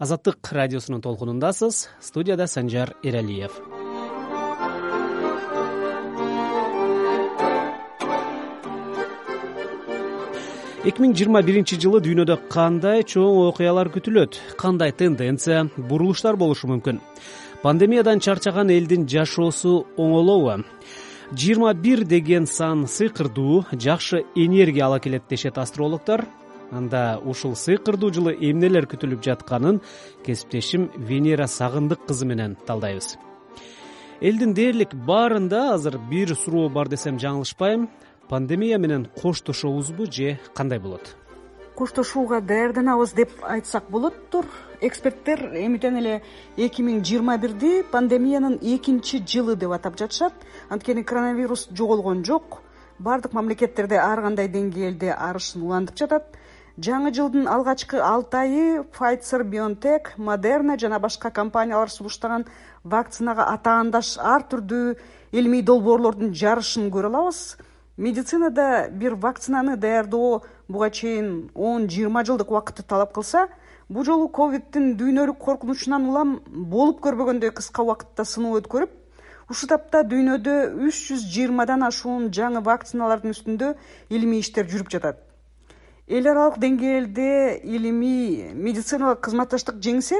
азаттык радиосунун толкунундасыз. Студияда санжар эралиев эки миң жыйырма биринчи жылы дүйнөдө кандай чоң окуялар күтүлөт? Кандай тенденция бурулуштар болушу мүмкүн? Пандемиядан чарчаган элдин жашоосу оңолобу жыйырма бир деген сан сыйкырдуу жакшы энергия ала келет дешет астрологдор анда ушул сыйкырдуу жылы эмнелер күтүлүп жатканын кесиптешим венера сагындык кызы менен талдайбыз. Элдин дээрлик баарында азыр бир суроо бар десем жаңылышпайм. Пандемия менен коштошобузбу же кандай болот? Коштошууга даярданабыз деп айтсак болоттур эксперттер эмитен эле эки миң жыйырма бирди пандемиянын экинчи жылы деп атап жатышат. Анткени коронавирус жоголгон жок. Баардык мамлекеттерде ар кандай деңгээлде арышын улантып жатат жаңы жылдын алгачкы алты айы файцер бионтек модерна жана башка компаниялар сунуштаган вакцинага атаандаш ар түрдүү илимий долбоорлордун жарышын көрө алабыз. Медицинада бир вакцинаны даярдоо буга чейин он жыйырма жылдык убакытты талап кылса бул жолу ковидтин дүйнөлүк коркунучунан улам болуп көрбөгөндөй кыска убакытта сыноо өткөрүп ушул тапта дүйнөдө үч жүз жыйырмадан ашуун жаңы вакциналардын үстүндө илимий иштер жүрүп жатат эл аралык деңгээлде илимий медициналык кызматташтык жеңсе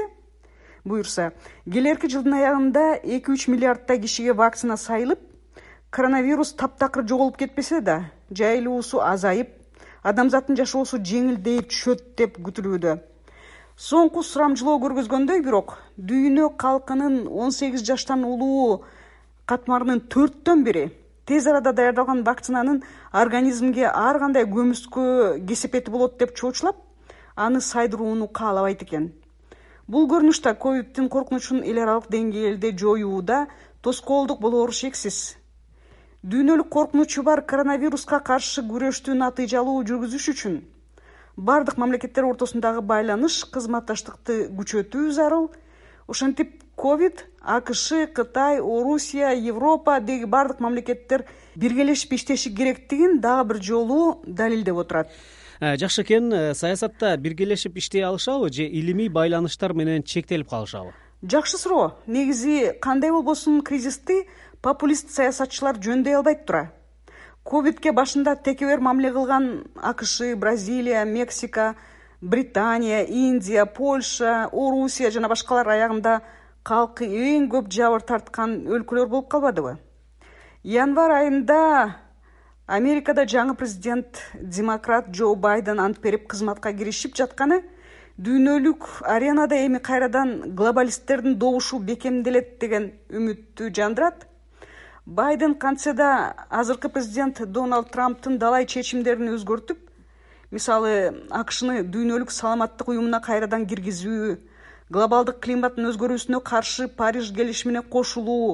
буюрса келерки жылдын аягында эки үч миллиарддай кишиге вакцина сайылып коронавирус таптакыр жоголуп кетпесе да жайылуусу азайып адамзаттын жашоосу жеңилдей түшөт деп күтүлүүдө. Соңку сурамжылоо көргөзгөндөй бирок дүйнө калкынын он сегиз жаштан улуу катмарынын төрттөн бири тез арада даярдалган вакцинанын организмге ар кандай көмүскө кесепети болот деп чоочулап аны сайдырууну каалабайт экен. Бул көрүнүш да ковидтин коркунучун эл аралык деңгээлде жоюуда тоскоолдук болоору шексиз. Дүйнөлүк коркунучу бар коронавируска каршы күрөштү натыйжалуу жүргүзүш үчүн баардык мамлекеттер ортосундагы байланыш кызматташтыкты күчөтүү зарыл ошентип ковид акш кытай орусия европа деги баардык мамлекеттер биргелешип иштеши керектигин дагы бир жолу далилдеп отурат. Э, жакшы экен э, саясатта биргелешип иштей алышабы же илимий байланыштар менен чектелип калышабы жакшы суроо. Негизи кандай болбосун кризисти популист саясатчылар жөндөй албайт тура. Ковидке башында текебер мамиле кылган акш бразилия мексика британия индия польша орусия жана башкалар аягында калкы эң көп жабыр тарткан өлкөлөр болуп калбадыбы? Январь айында америкада жаңы президент демократ джо байден ант берип кызматка киришип жатканы дүйнөлүк аренада эми кайрадан глобалисттердин добушу бекемделет деген үмүттү жандырат. Байден кантсе да азыркы президент дональд трамптын далай чечимдерин өзгөртүп мисалы акшны дүйнөлүк саламаттык уюмуна кайрадан киргизүү глобалдык климаттын өзгөрүүсүнө каршы париж келишимине кошулуу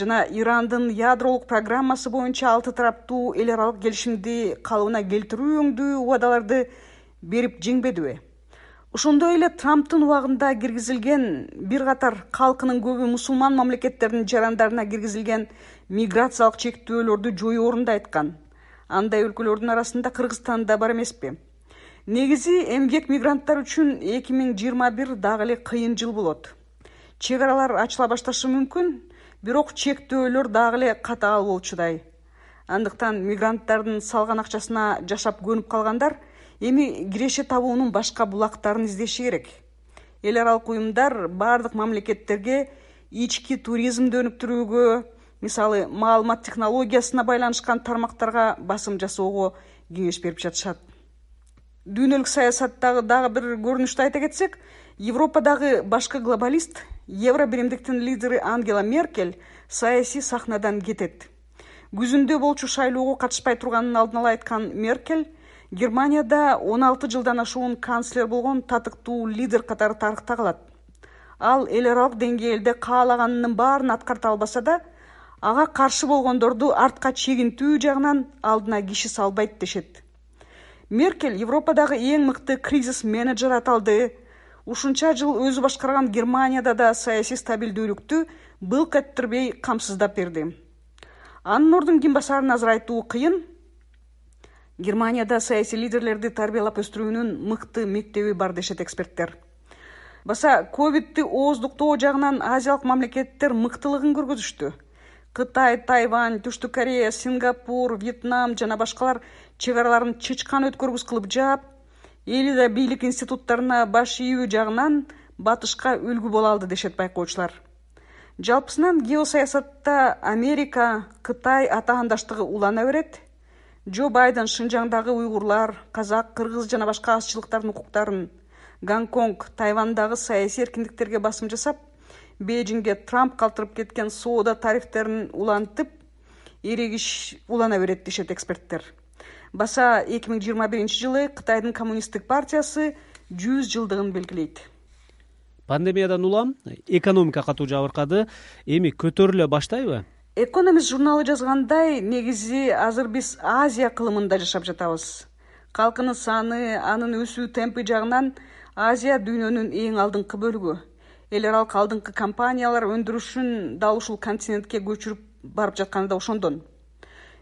жана ирандын ядролук программасы боюнча алты тараптуу эл аралык келишимди калыбына келтирүү өңдүү убадаларды берип жеңбедиби. Ошондой эле трамптын убагында киргизилген бир катар калкынын көбү мусулман мамлекеттердин жарандарына киргизилген миграциялык чектөөлөрдү жоюорун да айткан. Андай өлкөлөрдүн арасында кыргызстан да бар эмеспи негизи эмгек мигранттар үчүн эки миң жыйырма бир дагы эле кыйын жыл болот. Чек аралар ачыла башташы мүмкүн бирок чектөөлөр дагы эле катаал болчудай. Андыктан мигранттардын салган акчасына жашап көнүп калгандар эми киреше табуунун башка булактарын издеши керек. Эл аралык уюмдар баардык мамлекеттерге ички туризмди өнүктүрүүгө мисалы маалымат технологиясына байланышкан тармактарга басым жасоого кеңеш берип жатышат дүйнөлүк саясаттагы дагы бир көрүнүштү айта кетсек европадагы башкы глобалист евро биримдиктин лидери ангела меркель саясий сахнадан кетет. Күзүндө болчу шайлоого катышпай турганын алдын ала айткан меркель германияда он алты жылдан ашуун канцлер болгон татыктуу лидер катары тарыхта калат. Ал эл аралык деңгээлде каалаганынын баарын аткарта албаса да ага каршы болгондорду артка чегинтүү жагынан алдына киши салбайт дешет меркель европадагы эң мыкты кризис менеджер аталды. Ушунча жыл өзү башкарган германияда да саясий стабилдүүлүктү былк эттирбей камсыздап берди. Анын ордун ким басарын азыр айтуу кыйын. Германияда саясий лидерлерди тарбиялап өстүрүүнүн мыкты мектеби бар дешет эксперттер. Баса ковидти ооздуктоо жагынан азиялык мамлекеттер мыктылыгын көргөзүштү кытай тайвань түштүк корея сингапур вьетнам жана башкалар чек араларын чычкан өткөргүс кылып жаап элита бийлик институттарына баш ийүү жагынан батышка үлгү боло алды дешет байкоочулар. Жалпысынан геосаясатта америка кытай атаандаштыгы улана берет. Джо байден шынжаңдагы уйгурлар казак кыргыз жана башка азчылыктардын укуктарын гонконг тайвандагы саясий эркиндиктерге басым жасап бейжиңге трамп калтырып кеткен соода тарифтерин улантып эрегиш улана берет дешет эксперттер. Баса эки миң жыйырма биринчи жылы кытайдын коммунисттик партиясы жүз жылдыгын белгилейт. Пандемиядан улам экономика катуу жабыркады. Эми көтөрүлө баштайбы? Экономист журналы жазгандай негизи азыр биз азия кылымында жашап жатабыз. Калкынын саны анын өсүү темпи жагынан азия дүйнөнүн эң алдыңкы бөлүгү эл аралык алдыңкы компаниялар өндүрүшүн дал ушул континентке көчүрүп барып жатканы да ошондон.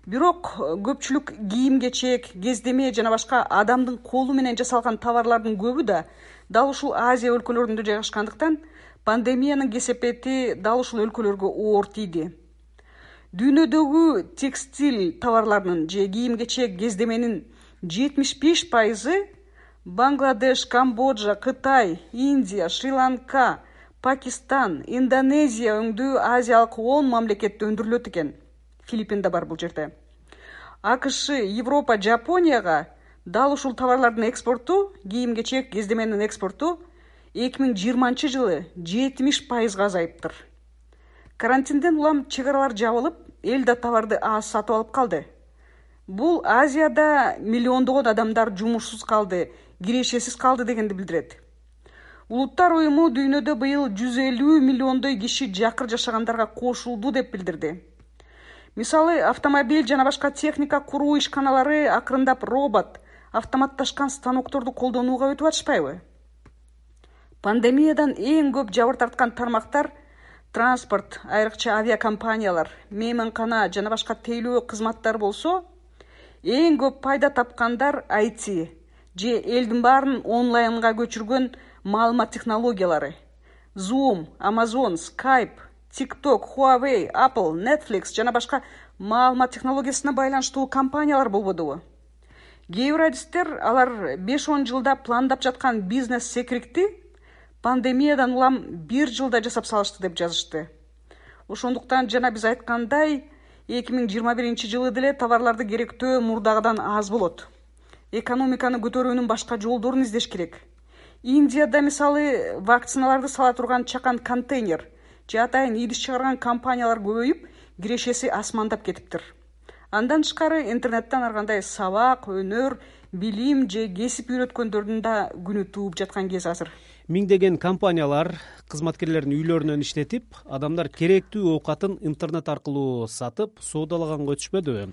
Бирок көпчүлүк кийим кечек кездеме жана башка адамдын колу менен жасалган товарлардын көбү да дал ушул азия өлкөлөрүндө жайгашкандыктан пандемиянын кесепети дал ушул өлкөлөргө оор тийди. Дүйнөдөгү текстиль товарларынын же кийим кечек кездеменин жетимиш беш пайызы бангладеш камбоджа кытай индия шри ланка пакистан индонезия өңдүү азиялык он мамлекетте өндүрүлөт экен. Филиппин да бар бул жерде. Акш европа жапонияга дал ушул товарлардын экспорту кийим кечек кездеменин экспорту эки миң жыйырманчы жылы жетимиш пайызга азайыптыр. Карантинден улам чек аралар жабылып эл да товарды аз сатып алып калды. Бул азияда миллиондогон адамдар жумушсуз калды кирешесиз калды дегенди билдирет улуттар уюму дүйнөдө быйыл жүз элүү миллиондой киши жакыр жашагандарга кошулду деп билдирди. Мисалы автомобиль жана башка техника куруу ишканалары акырындап робот автоматташкан станокторду колдонууга өтүп атышпайбы? Пандемиядан эң көп жабыр тарткан тармактар транспорт айрыкча авиакомпаниялар мейманкана жана башка тейлөө кызматтары болсо эң көп пайда тапкандар айти же элдин баарын онлайнга көчүргөн маалымат технологиялары. Zoom amazon skype tiktok huawei apple netflix жана башка маалымат технологиясына байланыштуу компаниялар болбодубу кээ бир адистер алар беш он жылда пландап жаткан бизнес секирикти пандемиядан улам бир жылда жасап салышты деп жазышты. Ошондуктан жана биз айткандай эки миң жыйырма биринчи жылы деле товарларды керектөө мурдагыдан аз болот. Экономиканы көтөрүүнүн башка жолдорун издеш керек индияда мисалы вакциналарды сала турган чакан контейнер же атайын идиш чыгарган компаниялар көбөйүп кирешеси асмандап кетиптир. Андан тышкары интернеттен ар кандай сабак өнөр билим же кесип үйрөткөндөрдүн да күнү тууп жаткан кез азыр. Миңдеген компаниялар кызматкерлерин үйлөрүнөн иштетип адамдар керектүү оокатын интернет аркылуу сатып соодалаганга өтүшпөдүбү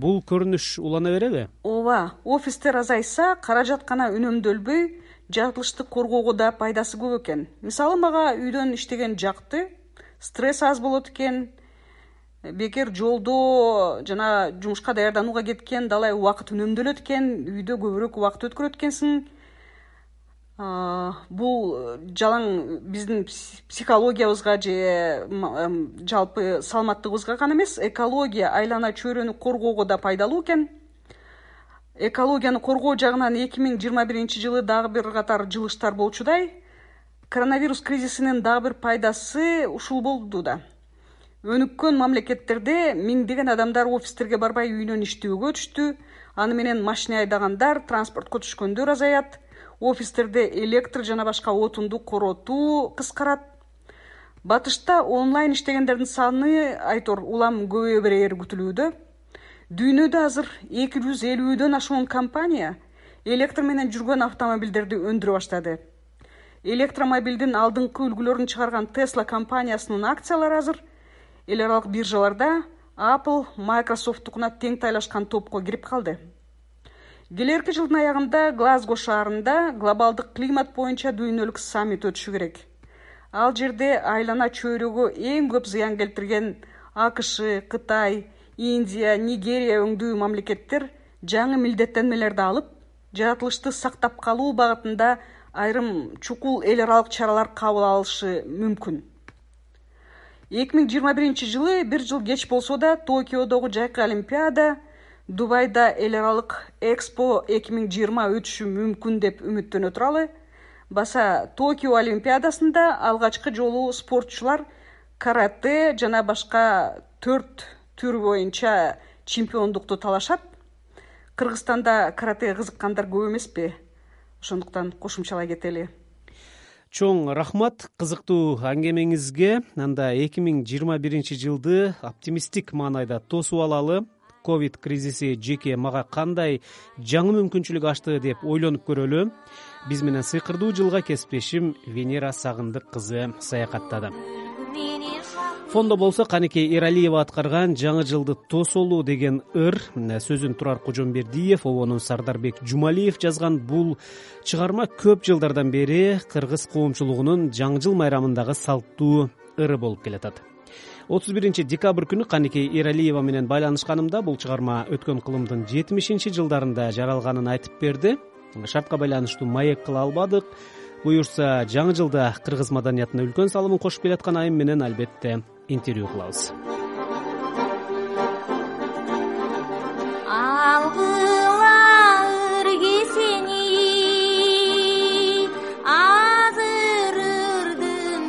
бул көрүнүш улана береби? Ооба офистер азайса каражат гана үнөмдөлбөй жаратылышты коргоого да пайдасы көп экен. Мисалы мага үйдөн иштеген жакты стресс аз болот экен бекер жолдо жана жумушка даярданууга кеткен далай убакыт үнөмдөлөт экен үйдө көбүрөөк убакыт өткөрөт экенсиң. Бул жалаң биздин психологиябызга же жалпы саламаттыгыбызга гана эмес экология айлана чөйрөнү коргоого да пайдалуу экен экологияны коргоо жагынан эки миң жыйырма биринчи жылы дагы бир катар жылыштар болчудай коронавирус кризисинин дагы бир пайдасы ушул болду да. Өнүккөн мамлекеттерде миңдеген адамдар офистерге барбай үйүнөн иштөөгө өтүштү аны менен машина айдагандар транспортко түшкөндөр азаят. Офистерде электр жана башка отунду коротуу кыскарат. Батышта онлайн иштегендердин саны айтор улам көбөйө берери күтүлүүдө дүйнөдө азыр эки жүз элүүдөн ашуун компания электр менен жүргөн автомобилдерди өндүрө баштады. Электромобилдин алдыңкы үлгүлөрүн чыгарган tesla компаниясынын акциялары азыр эл аралык биржаларда apple microsoftтукуна тең тайлашкан топко кирип калды. Келерки жылдын аягында глазго шаарында глобалдык климат боюнча дүйнөлүк саммит өтүшү керек. Ал жерде айлана чөйрөгө эң көп зыян келтирген акш кытай индия нигерия өңдүү мамлекеттер жаңы милдеттенмелерди алып жаратылышты сактап калуу багытында айрым чукул эл аралык чаралар кабыл алышы мүмкүн. Эки миң жыйырма биринчи жылы бир жыл кеч болсо да токиодогу жайкы олимпиада дубайда эл аралык экспо эки миң жыйырма өтүшү мүмкүн деп үмүттөнө туралы баса токио олимпиадасында алгачкы жолу спортчулар карате жана башка төрт түр боюнча чемпиондукту талашат. Кыргызстанда каратеге кызыккандар көп эмеспи. Ошондуктан кошумчалай кетели. Чоң рахмат кызыктуу аңгемеңизге анда эки миң жыйырма биринчи жылды оптимисттик маанайда тосуп алалы. Ковид кризиси жеке мага кандай жаңы мүмкүнчүлүк ачты деп ойлонуп көрөлү. Биз менен сыйкырдуу жылга кесиптешим венера сагындык кызы саякаттады фондо болсо канекей эралиева аткарган жаңы жылды тосолу деген ыр сөзүн турар кожомбердиев обонун сардарбек жумалиев жазган бул чыгарма көп жылдардан бери кыргыз коомчулугунун жаңы жыл майрамындагы салттуу ыры болуп келатат отуз биринчи декабрь күнү канекей эралиева менен байланышканымда бул чыгарма өткөн кылымдын жетимишинчи жылдарында жаралганын айтып берди. Шартка байланыштуу маек кыла албадык. Буюрса жаңы жылда кыргыз маданиятына үлкөн салымын кошуп келаткан айым менен албетте интервью кылабыз. Алгылаыр кесени азырыдын